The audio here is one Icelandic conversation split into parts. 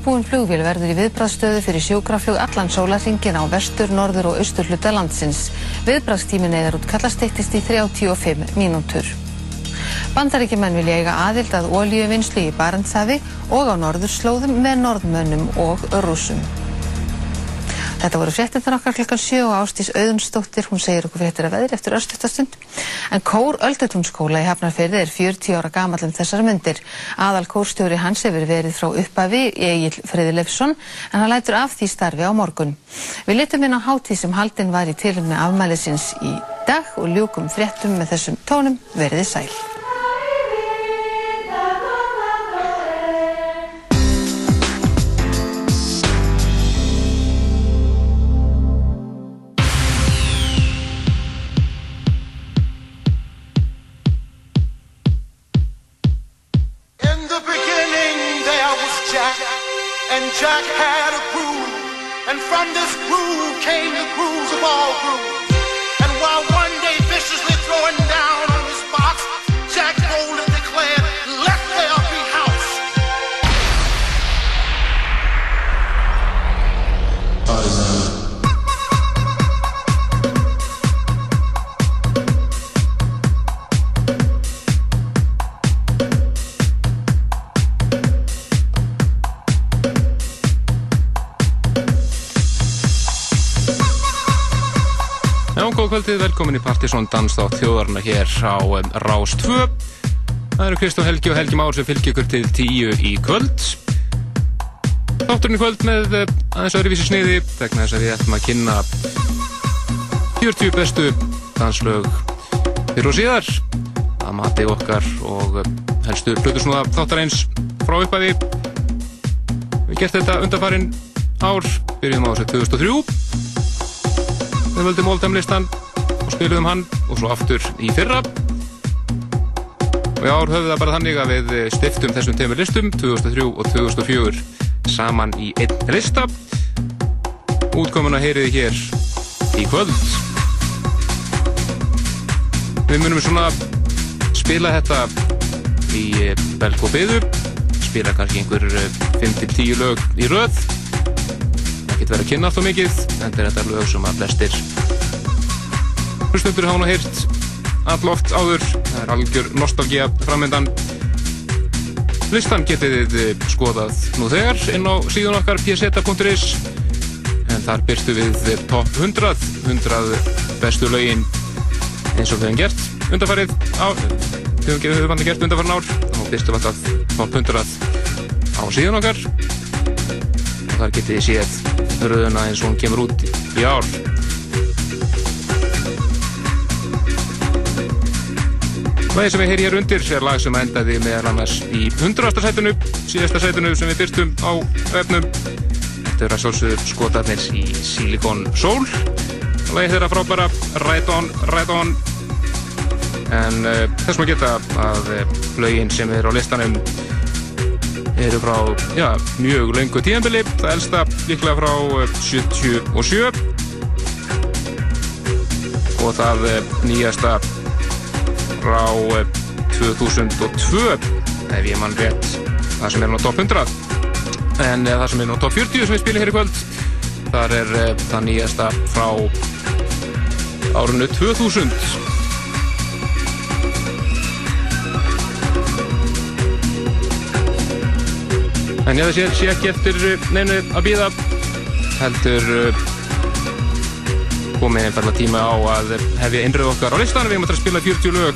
útbúin flugvél verður í viðbraðstöðu fyrir sjókraflug allan sólarringin á vestur, norður og austur hluta landsins. Viðbraðstímin eða útkalla steyttist í 35 mínútur. Bandaríkjumenn vilja eiga aðild að ólíuvinnslu í Barentsafi og á norðurslóðum með norðmönnum og rúsum. Þetta voru fréttindan okkar klukkan 7 og Ástís Auðunstóttir, hún segir okkur fréttir að veðri eftir örstuftastund. En Kór Öldutúnsskóla í Hafnarfyrði er 40 ára gamall um þessar myndir. Aðal kórstjóri hans hefur verið frá uppafi Egil Freyði Leifsson en hann lætur af því starfi á morgun. Við litum inn á hátíð sem haldinn var í tilum með afmælisins í dag og ljúkum fréttum með þessum tónum verið sæl. Velkomin í Partisón Danstátt þjóðarna hér á Rás 2 Það eru Kristó Helgi og Helgi Már sem fylgir ykkur til tíu í kvöld. Þátturinn í kvöld með aðeins öðruvísi sniði vegna þess að við ætlum að kynna 40 bestu danslög fyrir og síðar. Að mati okkar og helstu hlutusnúða þáttar eins frá uppæði Við gert þetta undarfarinn ár. Byrjum á þessu 2003 við völdum Oldham-listan og spilum hann og svo aftur í fyrra. Og í ár höfum það bara þannig að við stiftum þessum teimur listum 2003 og 2004 saman í einn lista. Útkomuna heyriði hér í kvöld. Við munum svona spila þetta í belg og byðu spila kannski einhver 5-10 lög í röð. Ekkert verið að kynna alltaf mikið en þetta er lög sem að flestir hlustundur hafa nú heyrt alloft áður. Það er algjör nostálgía framöndan listan getið þið skoðað nú þegar inn á síðan okkar pseta.is en þar byrstu við top 100 100 bestu lögin eins og við hefum gert undarfarið á við hefum vantið gert undarfarin ár. Og byrstu vantað top 100 á síðan okkar. Og þar getið þið séð röðuna eins og hún kemur út í ár. Læði sem við heyri hér undir er lag sem endaði meðal annars í 100. sætunu, síðasta sætunu sem við byrstum á öfnum. Þetta eru að sjálfsögðu skotarnir í Silicon Soul. Læði þeirra frábæra Right On, Right On. En uh, þess maður geta að uh, lögin sem er á listanum eru frá já, mjög laungu tíðanbili það elsta líklega frá 77 eh, og það eh, nýjasta frá 2002 eh, ef ég mann rétt. Það sem er á top 100 en það sem er á top 40 sem við spilum hér í kvöld þar er það nýjasta frá árunnu 2000 En ég það sé ekki eftir eh, neinu að býða heldur eh, komið einfalda tíma á að hefja innröð okkar á listan við erum að spila 40 lög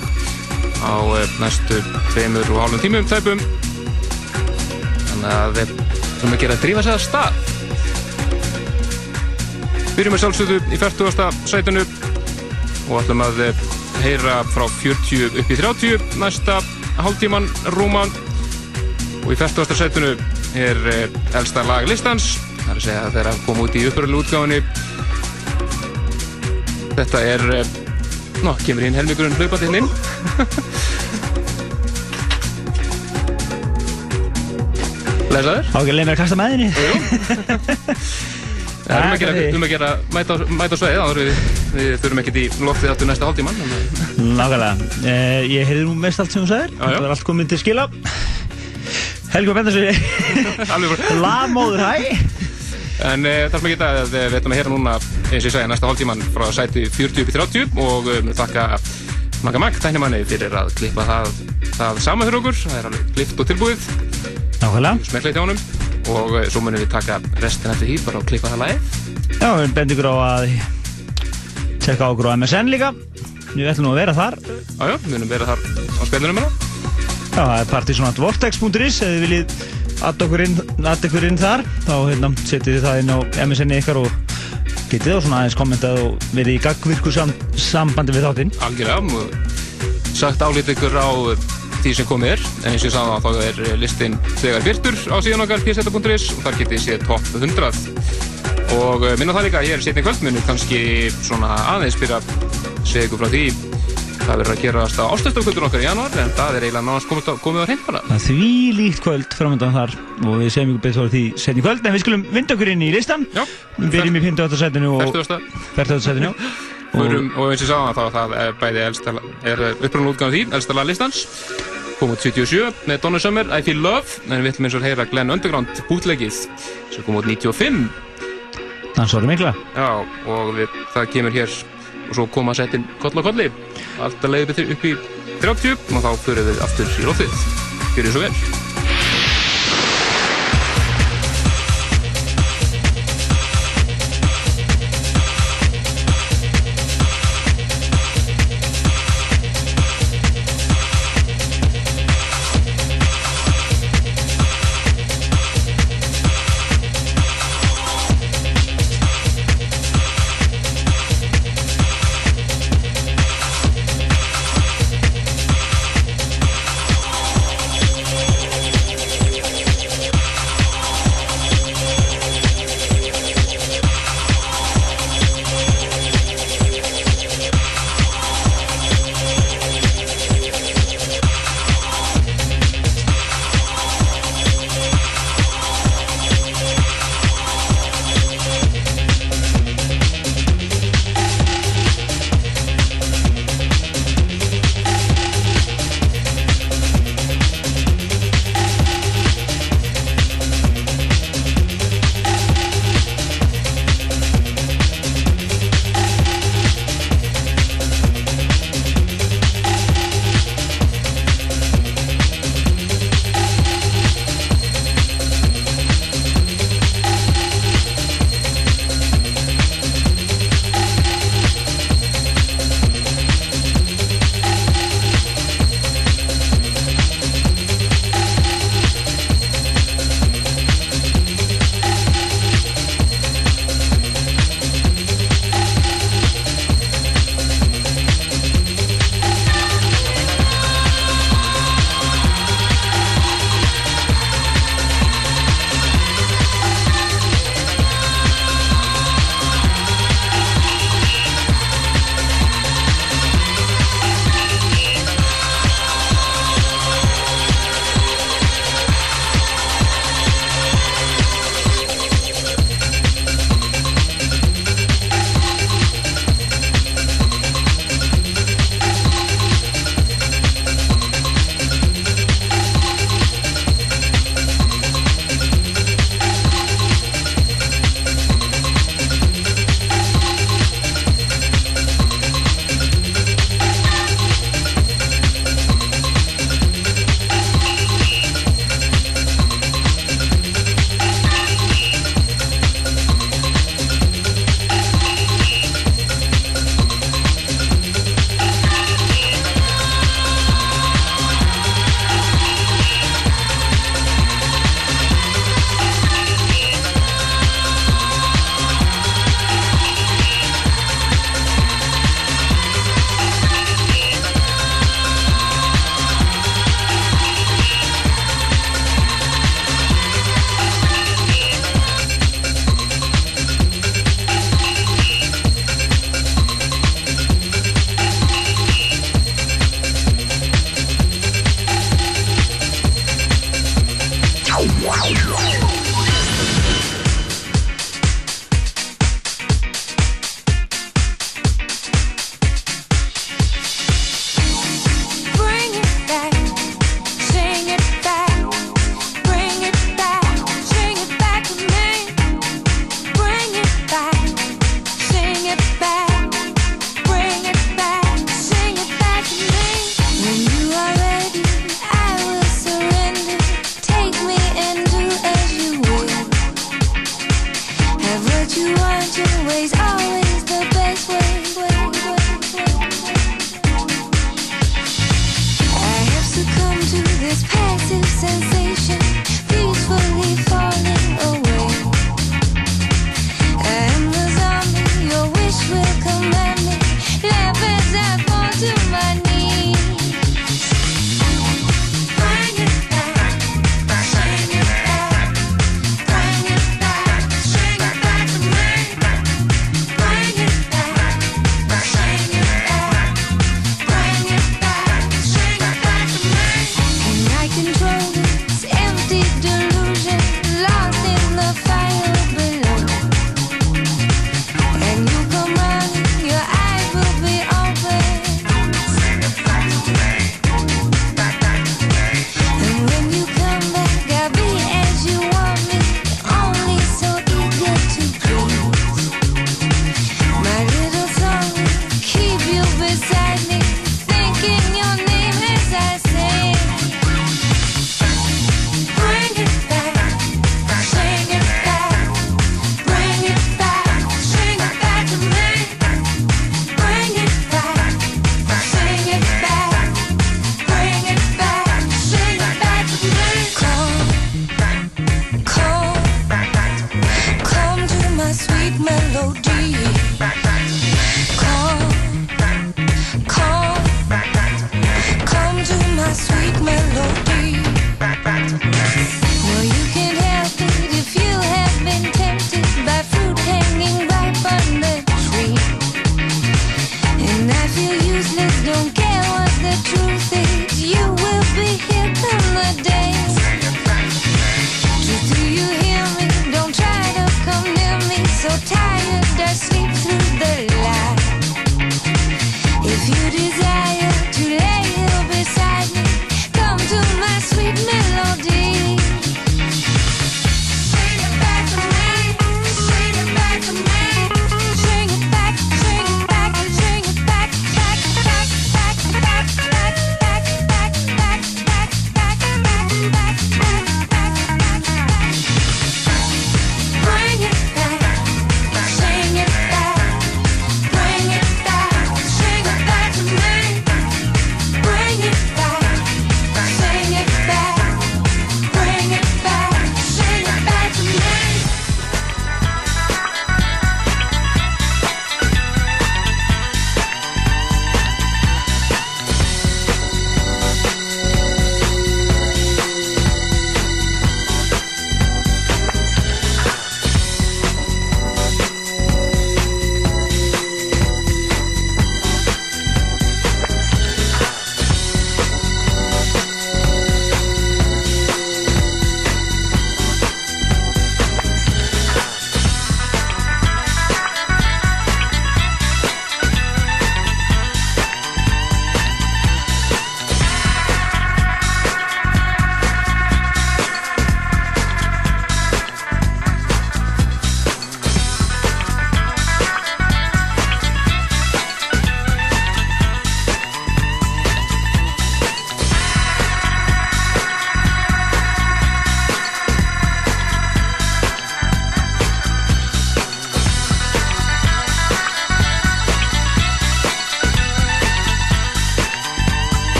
á eh, næstu 2 og hálfum tímum tæpum þannig að við þurfum að gera að drífa sér að stað við sjálfsögðu í 40. sætunu og ætlum að heyra frá 40 upp í 30 næsta hálftíman rúman og í 40. sætunu er eh, elsta lag listans það er að segja að þeirra kom út í uppröðlu útgáðinu þetta er eh, ná, kemur hinn helmingurinn hlaupandi hinn inn. Lesaður? Há ekki að leina að kasta með henni? Það er um að gera, um að gera mæta, mæta á sveið þannig að við, við þurfum ekkert í loftið áttu næsta hálftíman Nákvæmlega, eh, ég heyrði nú mest allt sem þú sagðir. Það var allt komið til skila. Helgi Bendarsson Alveg bara Lamóður hæ En uh, það er mikið að við við ætlum að heyra núna eins og ég segja næsta hálftíman frá sæti 40 upp í 30 og um, þakka Magga Magg, tæknimanni, fyrir að klippa það, það sama fyrir okkur. Það er alveg klipt og tilbúið. Nákvæmlega. Smekkleit hjá honum og uh, svo munum við taka restin eftir bara og klippa það lagið Já, við bendum ykkur á að Tjekka okkur á MSN líka. Við ætlum að vera þar. Jájá, við munum vera þar á spilunum hérna. Já, það er partysonatvortex.is Ef þið viljið adda okkur inn, adda ykkur inn þar. Þá hérna, setjið þið það inn á MSN ykkar og getið þá svona aðeins kommentað og verið í gagvirku sam, sambandi við þáttinn. Algjörlega og sagt álít ykkur á því sem komið er. En eins og sagði þá er listin þegar virtur á síðan okkar pseta.is og þar getið séð top 100 og eh, minna það líka ég er setni kvöld munum kannski svona aðeins byrja segja ykkur frá því hvað verður að gerast á ástöðstofkvöldun okkar í janúar en það er eiginlega náðast komið, á hreint bara. Það er því líkt kvöld framöndan þar og við segjum ykkur betur því setni kvöld en við skulum vinda okkur inn í listan Já, Við byrjum í 58 setinu og 40. 40 setinu og, og eins og ég sagði þá það er bæði elsta, er uppröðun útgáð því elsta lag listans. Kom út 77 með Donna Summer, I Feel Love en við ætlum eins og að heyra Glenn Underground bútlegið sem kom út 95 Dansóri mikla. Já, og við, það og svo koma settin koll á kolli. Alltaf leiðum við upp í 30 og þá fyrir við aftur í loftið. Gjör þið svo vel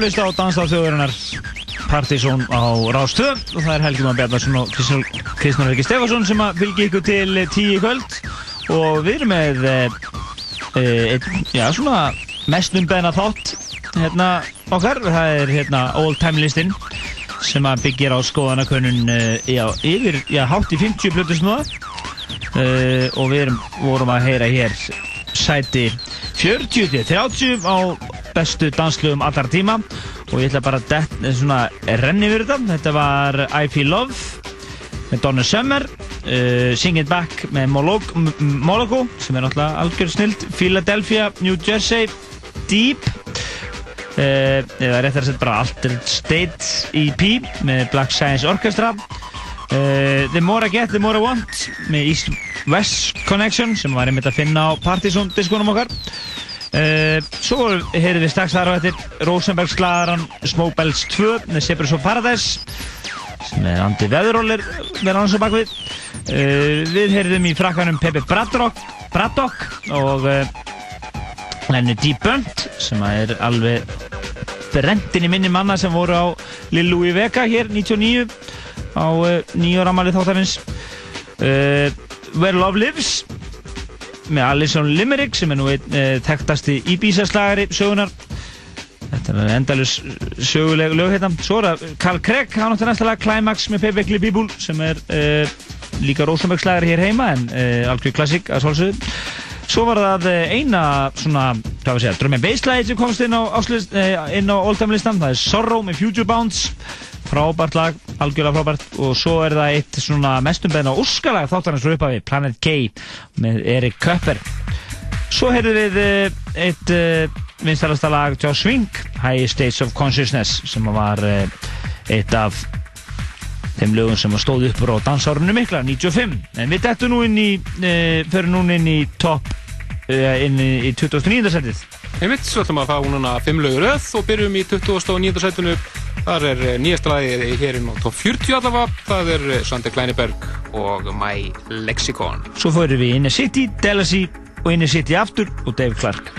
að hlusta á Danstáðsþjóðurinnar Partizón á Rástöð og það er Helgi Már Bjarnarsson og Kristján Rikki Stefansson sem að fylgja ykkur til tíu í kvöld. Og við erum með e, e, já, svona mest umbeðna þátt hérna okkar, það er hérna Old Time listin sem að byggja á skoðanakönnun já, yfir, já, hátt í 50 plötus núða e, og við erum, vorum að heyra hér sæti 40-30 á bestu danslugum allar tíma. Og ég ætla bara að svona renni við þetta. Þetta var I Feel Love með Donna Summer uh, Sing It Back með Moloko sem er náttúrulega algjör snild. Philadelphia, New Jersey Deep uh, eða réttar að setja bara Altered State EP með Black Science Orchestra. Uh, The More I Get, The More I Want með East West Connection sem var einmitt að finna á Partizón diskonum okkar svo heyrðum við strax þar á þetta Rosenbergs slagaran Smoke Bells 2 með Cypress of Paradise sem er Andi Veðurólir með hans á bakvið uh, við heyrðum í frakkanum Pepe Braddock, Braddock og uh, henni Deep Bunt sem er alveg brendin í minni manna sem voru á Lil Louis Vega hér 99 á nýjóramalið þáttarins. Where Love Lives með Alison Limerick sem er nú einn e, þekktasti Ibiza-slagari sögunar þetta er endalus söguleg lög hérna. Svo er það Carl Craig, hann átti næsta lag Climax með Payback People sem er e, líka Rosenberg-slagari hér heima en e, algjör klassík að svolsögðu svo var það eina svona, hvað að segja, bass slagið sem komst inn á, á Old Time listan það er Sorrow með Future Bounce frábært lag, algjörlega frábært og svo er það eitt svona mestumbeðna óskalag þáttarins frá upphafi, Planet K með Erik Köpper svo heyrðum við eh, eitt uh, vinstalasta lag Josh Swing High States of Consciousness sem var uh, eitt af þeim lögum sem stóð uppur á dansárunum mikla, 95 en við dættum nú inn í fyrir nú inn í top inn í 2009. setið Einmitt, svo ætlum að fá núna 5 lögur öð og byrjum í 2009. setinu Þar er eh, nýjast lagið hérinn á top 40 allavega. Það er eh, Svante Kleineberg og My Lexicon. Svo fyrir við Inner City, Delasy og Inner City aftur og Dave Clark.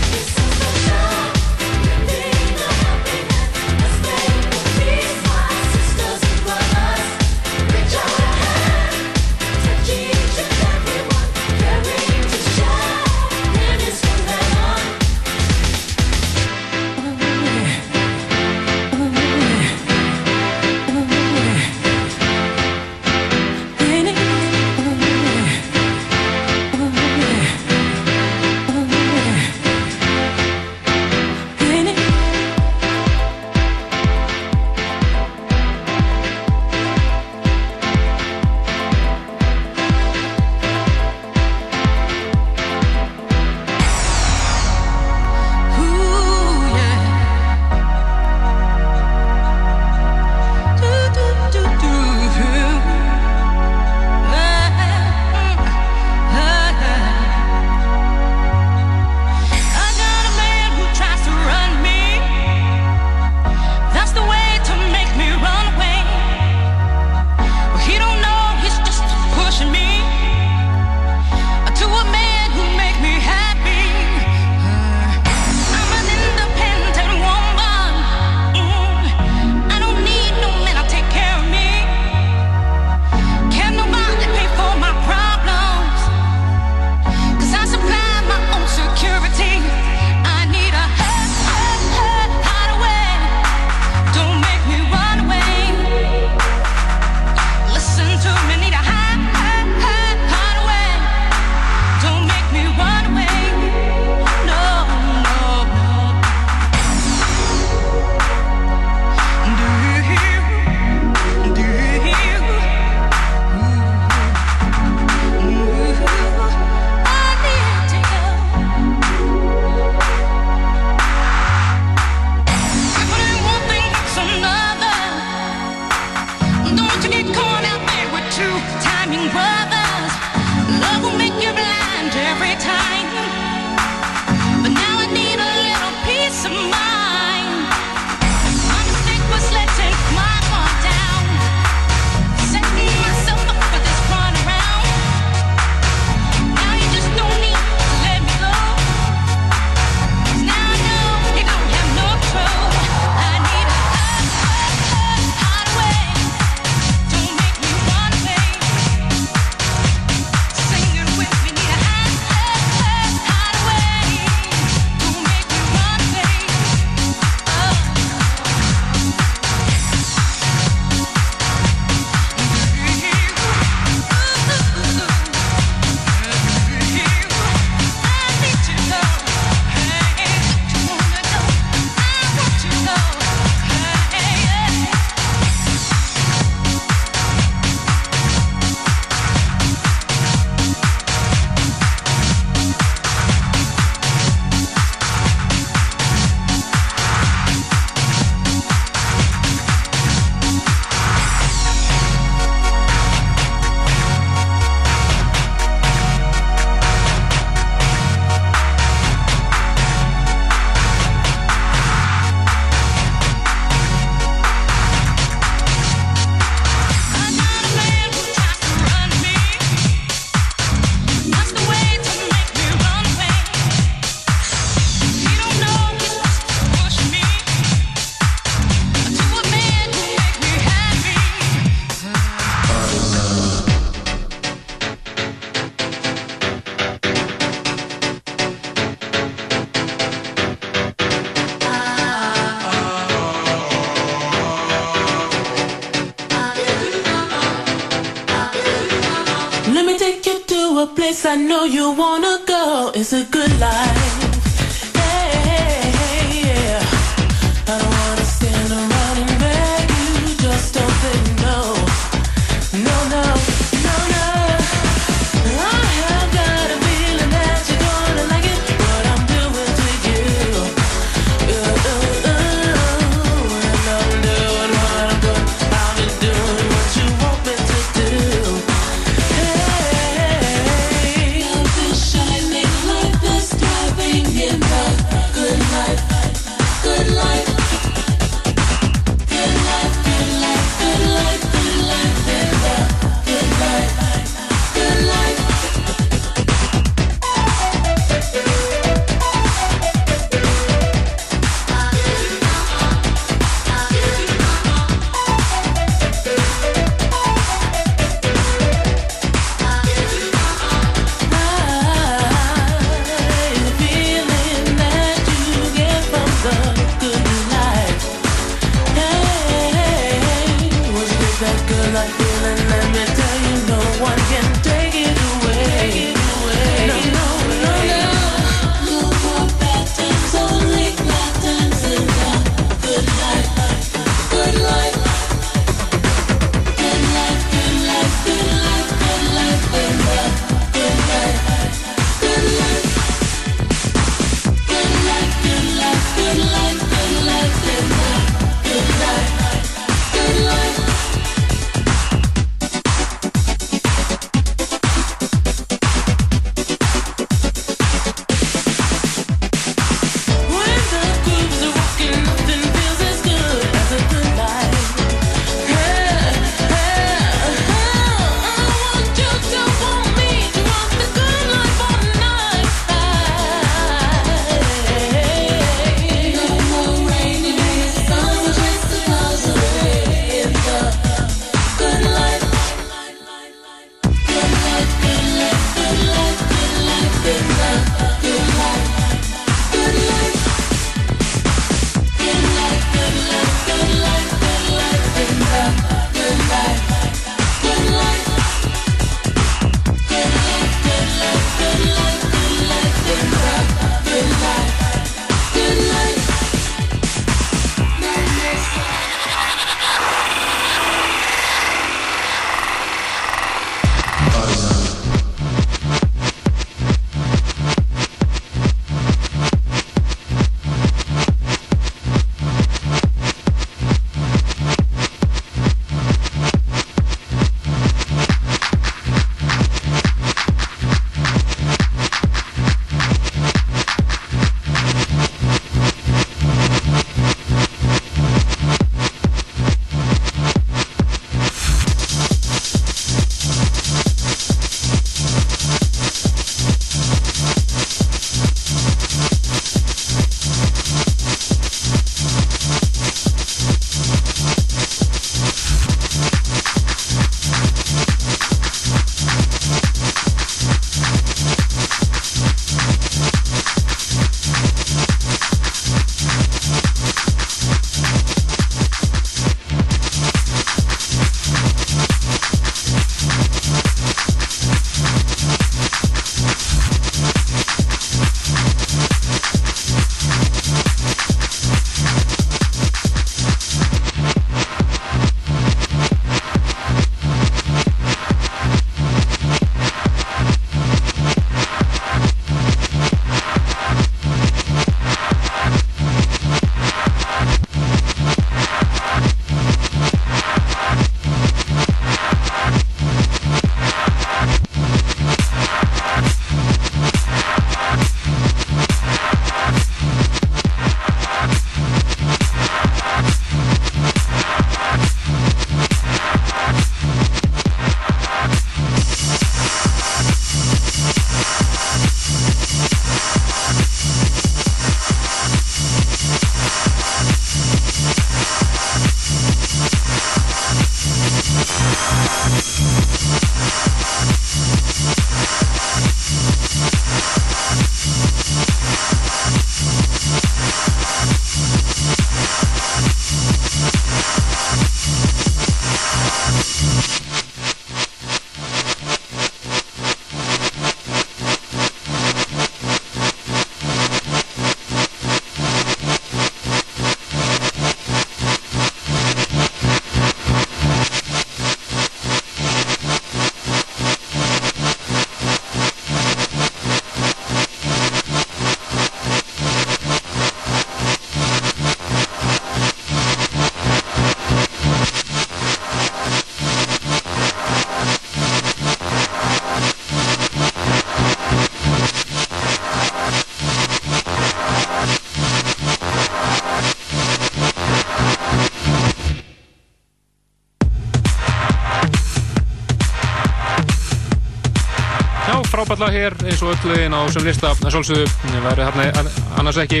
Frábært lag hér eins og öll lögin á sem lista. Að svolsögðu væri hérna annars ekki.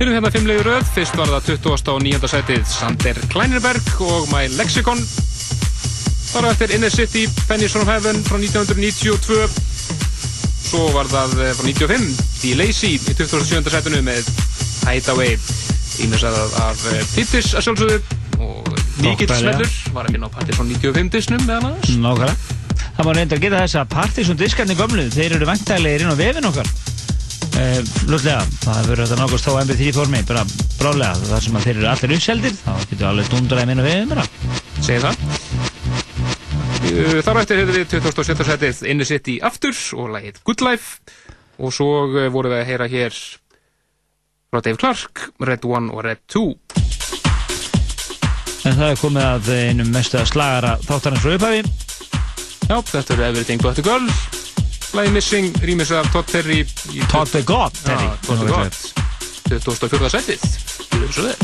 Erum hérna fimmlegu röð, fyrst var það 20. og 9. sætið Sander Kleinerberg og My Lexicon. Þar á eftir Inner City, Pennies from Heaven frá 1992 Svo var það eh, frá 95 The Lazy í 27. sætinu með Hideaway. Ímessað af Tittis að sjálfsögðu. Og mikill smellur var að finna á Partiðsson 95 disnum meðan aðeins Nákvæmlega Það má reynda að geta þess að Partiðsson diskarnir gömluð, þeir eru vantæglegir inn á vefin okkar. Eh, Lutlega, það verður þetta nákvæmst á MP3 formi, bara brálega þar sem þeir eru allir uppseldir, þá getur alveg dundraði minna vefin bara. Segir það? Uh, Þar á eftir hefur við 2017 setið Inner City aftur og lagið Good Life. Og svo uh, vorum við að heyra hér frá Dave Clark, Red 1 og Red 2 En það er komið að einum mestu að slagara þáttarins frá upphæfi Já, þetta eru Everything But The Girl lagið Missing, rýmis af Todd Terry. Todd the God, Terry. Já, Todd the God. 2004 setið. Þú veist svo vel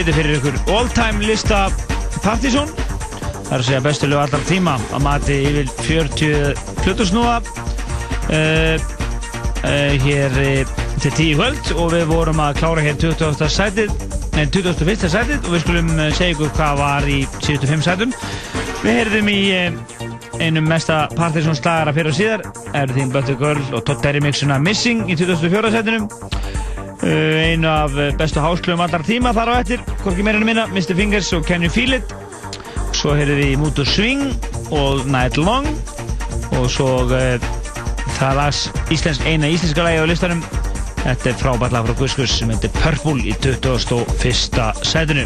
fyrir fyrir ykkur all-time lista Partizón Það er að segja bestu lög allar tíma að mati yfir 40 flutusnúa uh, uh, hér uh, til 10 kvöld og við vorum að klára hér 28. sætið nei, 21. sætið og við skulum segja ykkur hvað var í síðustu 5 sætum Við heyrðum í einum mesta Partizón slagara fyrir og síðar Everything But The Girl og Todd Terry mixuna Missing í 24. sætinum einu af bestu háslugum allar tíma þar á eftir, hvorki meirinu minna Mr. Fingers og Can You Feel It. Svo heyrðum við to Swing og Night Long. Og svo uh, það lags íslensk, eina íslenska lagi á listanum. Þetta er frábært lag frá Guskus sem heitir Purple í 21. sætinu.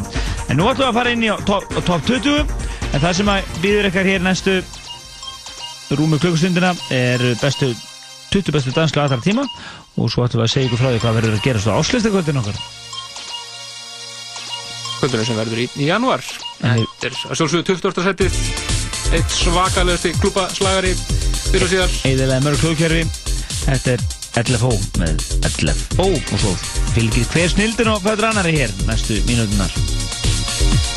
En nú ætlum við að fara inn í top, top 20 en það sem að býður ykkar hér næstu rúmu klukkustundina er bestu 20 bestu danslu aðra tíma. Og svo ætlum við að segja ykkur frá því hvað verður að gerast á áslistakvöldin okkar kvöldunum sem verður í, í januar. Þetta er að sjálfsögðu 20. setið eitt svakalegasti klúpaslagari fyrir og síðar eðilega mörg klúkjörfi þetta er 11 með 11 og svo fylgir hver snildin og fæður annari hér næstu mínútunar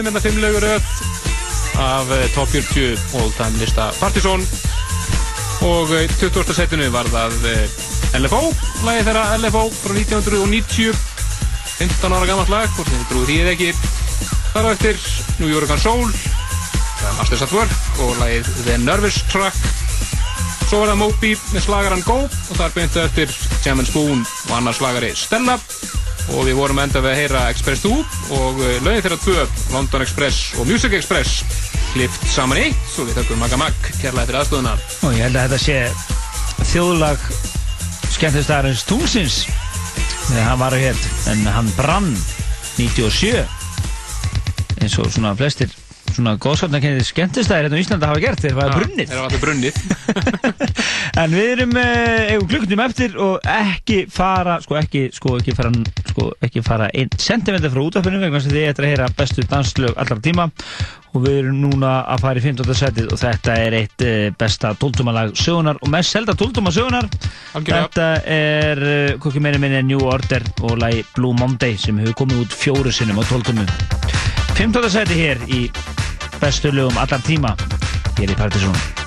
heyrðum hérna fimm lögur öll af eh, Top 40 All Time lista Partizón. Og eh, 20. setinu var það eh, LFO, lagið þeirra LFO frá 1990 15 ára gammalt lag, hvort þið trúið því eða ekki. Þar á eftir New York and Soul það er Masters at Work og lagið The Nervous Truck. Svo var það Moby með slagaran Go og þar beintu eftir Jam and Spoon og annar slagari Stella og við vorum enda við að heyra Express 2 og eh, lögin þeirra tvö London Express og Music Express klift saman í svo við þakkum Magga Mag kærlega fyrir aðstöðuna Og ég held að þetta sé þjóðlag skemmtistæðarins Tungsins þegar hann var hér en hann brann 97 eins og svona flestir svona góðskapnarkennið skemmtistæðir hérna á Íslanda hafa gert þeir var brunnið. þeirra var allir brunnið. En við erum eh, eigum klukkutum eftir og ekki fara sko ekki, sko, ekki fara sko, ekki fara einn sentimentar frá útvarpinu vegna sem þið ættir að heyra bestu danslög allra tíma og við erum núna að fara í 15. setið og þetta er eitt eh, besta tóltumalag sögunar og mest selda tóltuma sögunar þetta er kokki meiri minni New Order og lagi Blue Monday sem hefur komið út fjóru sinnum á tóltumu 15. setið hér í bestu lögum allar tíma hér í Partizón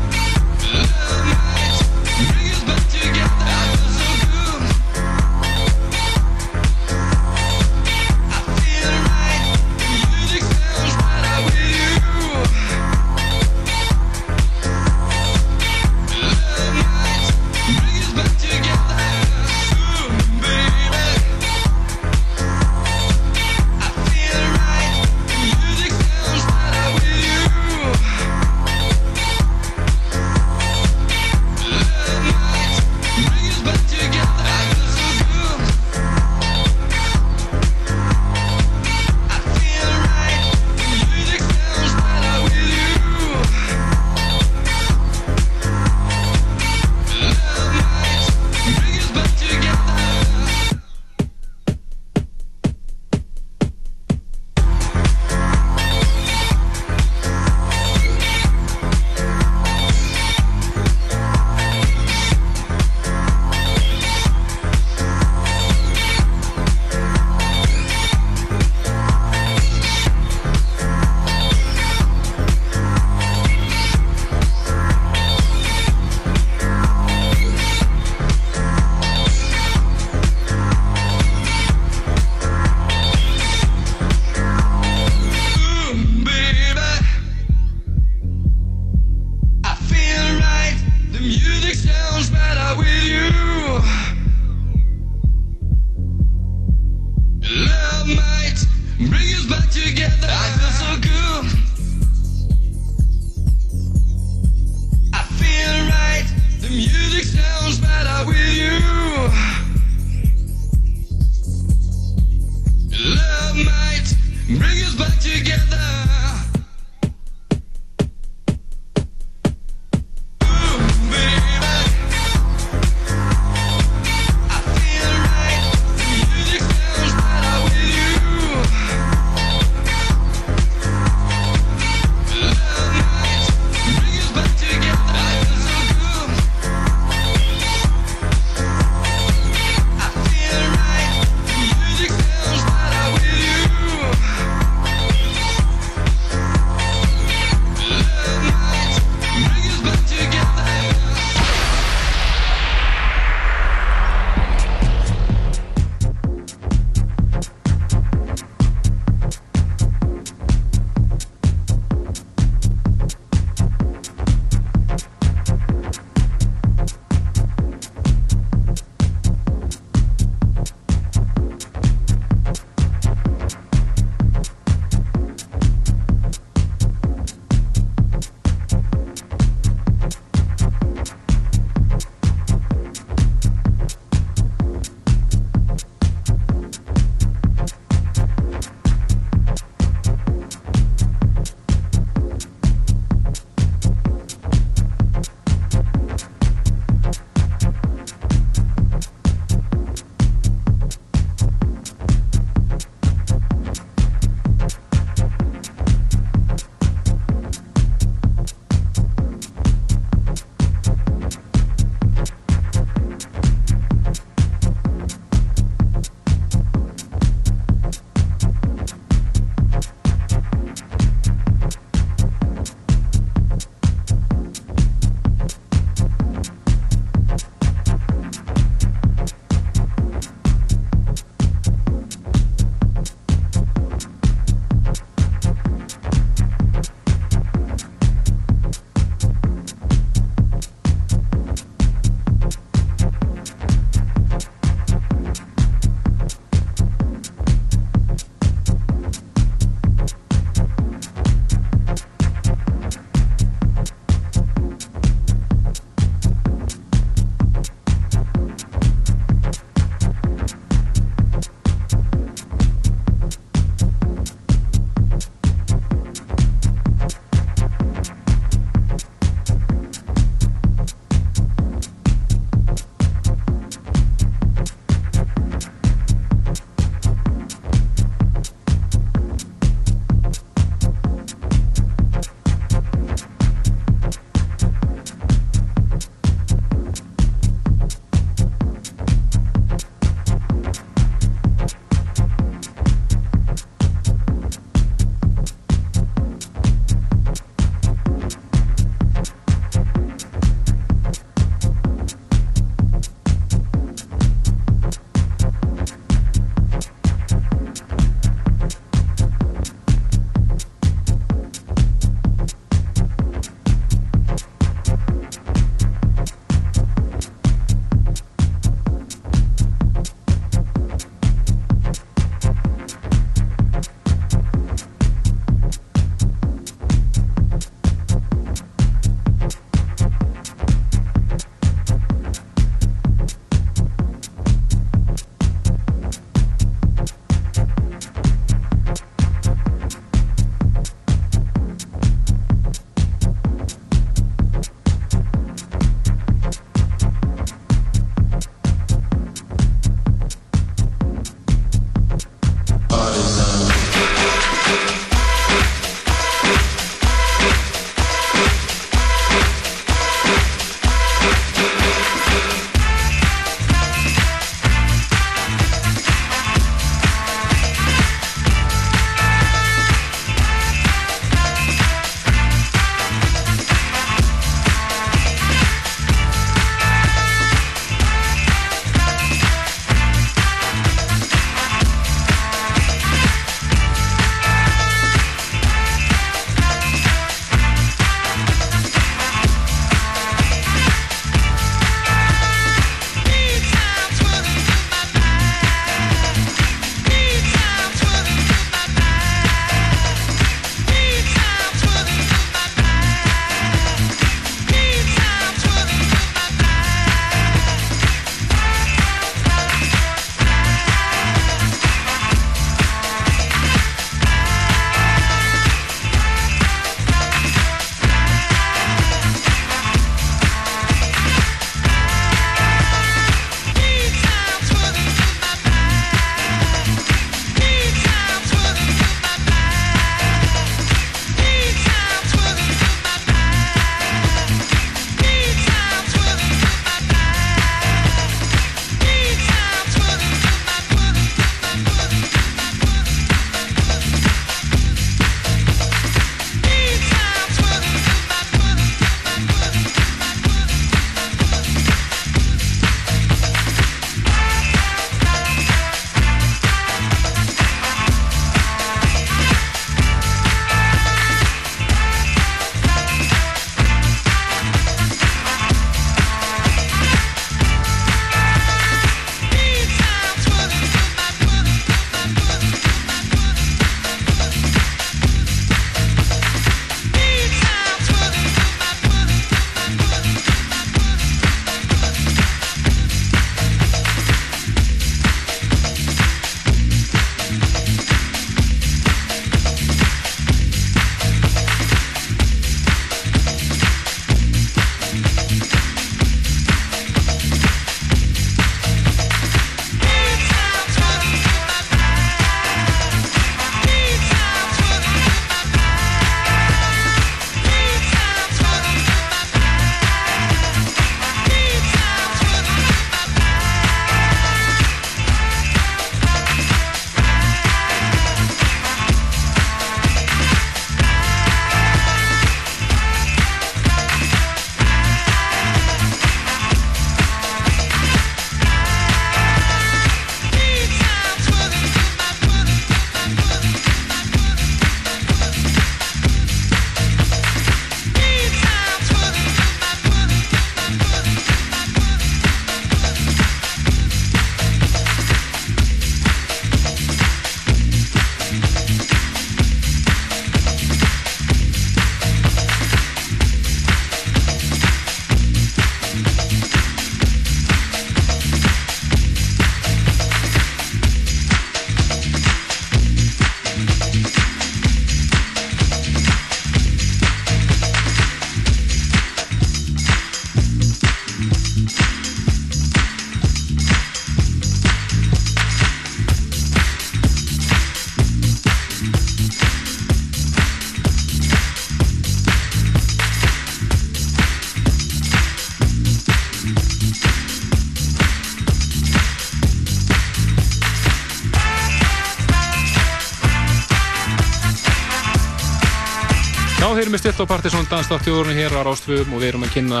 Með stilt á Partiðsson dansdáttíðurinn hér á Rástfum og við erum að kynna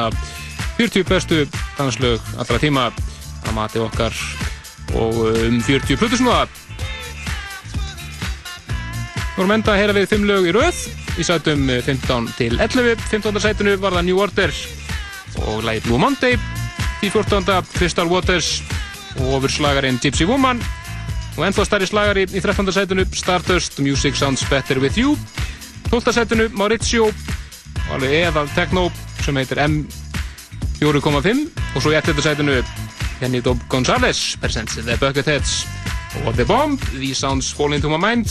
40 bestu danslög allra tíma að mati okkar og um 40 plutusnúða. Við vorum enda að heyra við 5 lög í röð í sætum 15 til 11. 15. sætinu var það New Order og lagi Blue Monday. Í 14. Crystal Waters og ofurslagarinn Gypsy Woman og ennþá stærri slagari í 13. sætinu Stardust Music Sounds Better With You 12. sætinu Maurizio eðal techno sem heitir M4.5 og svo í 11. sætinu Kenny Dobb Gonzalez presents The Bucketheads og The Bomb These Sounds Fall Into My Mind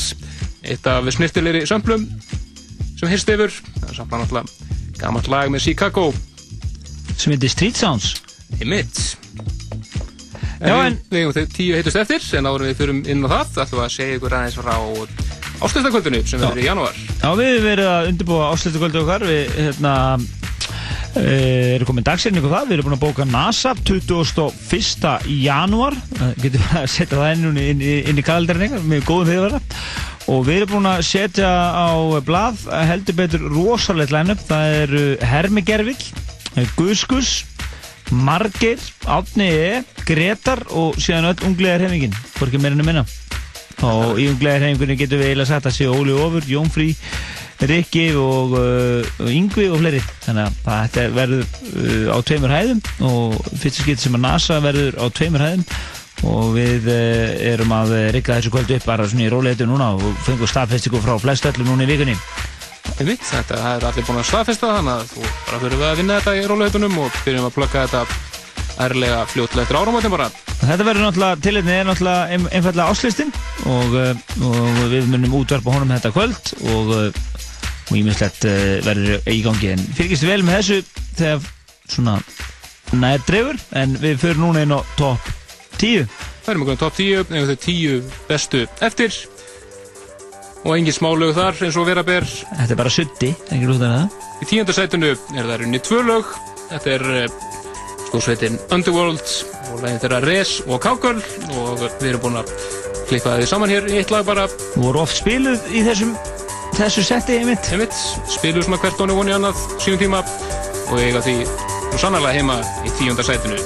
eitt af snirtilegri sömplum sem hirst yfir það er samt náttúrulega gammalt lag með Chicago sem heitir Street Sounds Emmitt Já, en- Við eigum þau tíu heitust eftir en áður við fyrum inn á það ætlum við að segja ykkur aðeins frá ástöðstakvöldinu sem verður í janúar. Já, við hefum verið að undirbúa áslutugöldu okkar. Við hérna Uh, eru komin dagsefningu það, við erum búin að bóka NASA 21. janúar. Uh, getum við að setja það inn, inn, inn, inn í kalendarin ykkar? Með góðum fyrirvara. Og við erum búin að setja á blað heldur betur rosalegt line-up það eru Hermigervill Guskus Margeir, Átni E Gretar og síðan öll unglegar hefingin hvorki meirinu minna og í unglegar hefingunni getum við eiginlega sagt að sé Óli Ofur, Jónfrí Rikki og uh, Yngvi og fleiri. Þannig að þetta verður uh, á tveimur hæðum og fyrsta skipt sem að NASA verður á tveimur hæðum. Og við uh, erum að rikka þessu kvöldu upp bara svona í róleitu núna og fengum staðfestingu frá flest öllum núna í vikunni. Þetta er allir búin að staðfesta þannig að þú bara fyrir að vinna þetta í róluheitunum og byrjum að plugga þetta ærlega fljótlega eftir áramótin bara. Þetta verður náttúrulega, tilhengni er náttúrulega ein, einfallega áslistin og, uh, og við munum útvarpa honum þetta kvöld og uh, og ímislegt uh, verður í gangi. En fylgist vel með þessu þegar svona nær dreifur en við fyrir núna inn á top 10 Það erum okkur top 10, eigum þau 10 bestu eftir. Og engin smálög þar eins og vera ber. Þetta er bara sutti, ekki lúta það. Í tíunda sætinu er það runni tvö lög. Þetta er stórsveitin Underworld og lægin þeirra Res og Kákul og við erum búin að klippa þið saman hér í eitt lag bara. Voru oft spiluð í þessum þessu setti einmitt? Einmitt, spilum svona hvert tónu voni annað sínum tíma og eiga því sannarlega heima í tíunda sætinu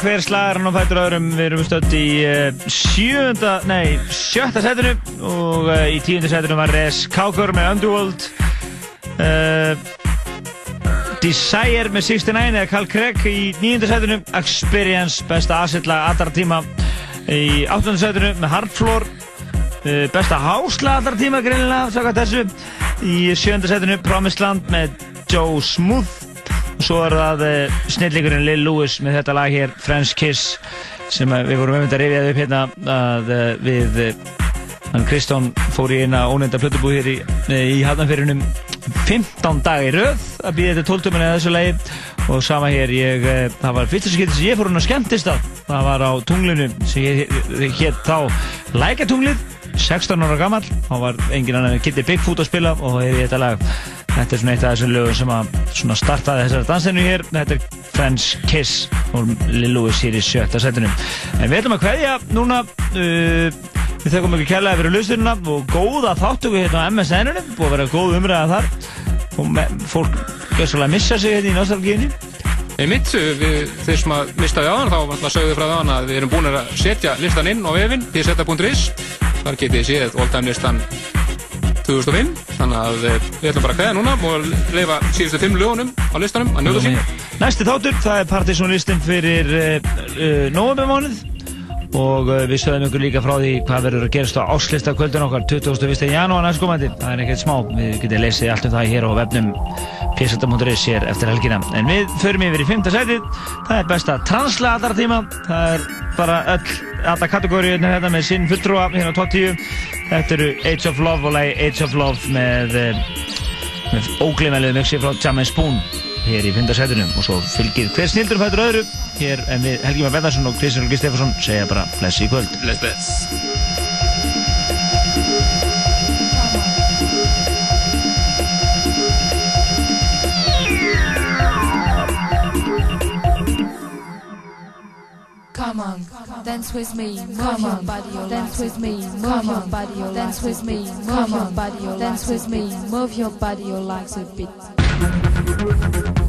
er hver slagarinn og fættur öðrum. Við erum stödd í uh, sjönda, nei, sjötta setinu og uh, í tíunda setinu var Res Kaukur með Underworld. Uh, Desire með 69 eða Carl Craig í nýjunda setinu. Experience, besta assetlag allra tíma í áttunda setinu með Hardfloor. Uh, besta hásla allra tíma greinilega, saka þessu. Í sjönda setinu Promised Land með Joe Smooth. Svo er það uh, snillingurinn Lil Louis með þetta lag hér, French Kiss, sem uh, við vorum einmitt að rifja upp hérna að uh, við, hann Kristján fór í eina ónefnda plötubúð hér í, í Hafnarfyrinum 15 dag í röð að býða þetta tóltuminn eða þessu lagi. Og sama hér, ég, það var fyrsta skipti sem ég fór hún að skemmtist að, það var á tunglinu sem hétt þá Lækatunglið, 16 ára gammal, þá var engin annan Kitty Bigfoot að spila og hefði þetta lag Þetta er svona eitt af þessum lögum sem að startaði þessari dansinu hér. Þetta er French Kiss og Lil Louis hér í sjötta setinu. En við ætlum að kveðja núna, uh, við þekkum ekki kærlega fyrir lusturina og góða þáttöku hérna á MSN-inu, búið að vera góð umræða þar og me, fólk gössalega missa sig hérna í nostalgíinu. Einmitt, við, þeir sem að mista við áðan, þá alltaf sögðu frá það að við erum búin að setja listan inn á vefinn, pseta.is. Þar getið séð all-time listan 2005, þannig að eh, við ætlum bara að kveða núna og leifa síðustu fimm lögunum á listanum að njóta sín. Næsti þáttur, það er partysónlistin fyrir uh, uh, novembermánuð og uh, við sögum ykkur líka frá því hvað verður að gerast á áslista kvöldun okkar 21. janúar næstkomandi. Það er ekkert smá, við getum lesið allt um það hér á vefnum pseta.is hér eftir helgina. En við förum yfir í 5. setið, það er besta translatar tíma, það er bara öll, alla kategóriðinu hérna með sinn fulltrúa hérna á top 10. Þetta eru Age of Love og lagi Age of Love með, uh, með óglimeluðu mixi frá Jam Spoon hér í fyndarsætunum og svo fylgir hver snildur fættur öðru hér en við Helgi Már Bendarsson og Kristján Helgi Stefansson segja bara bless í kvöld Let's bless. Come on, dance with me, come on, body, dance with me, move your body, dance with me, come on, body, dance with me, move your body, your legs a bit.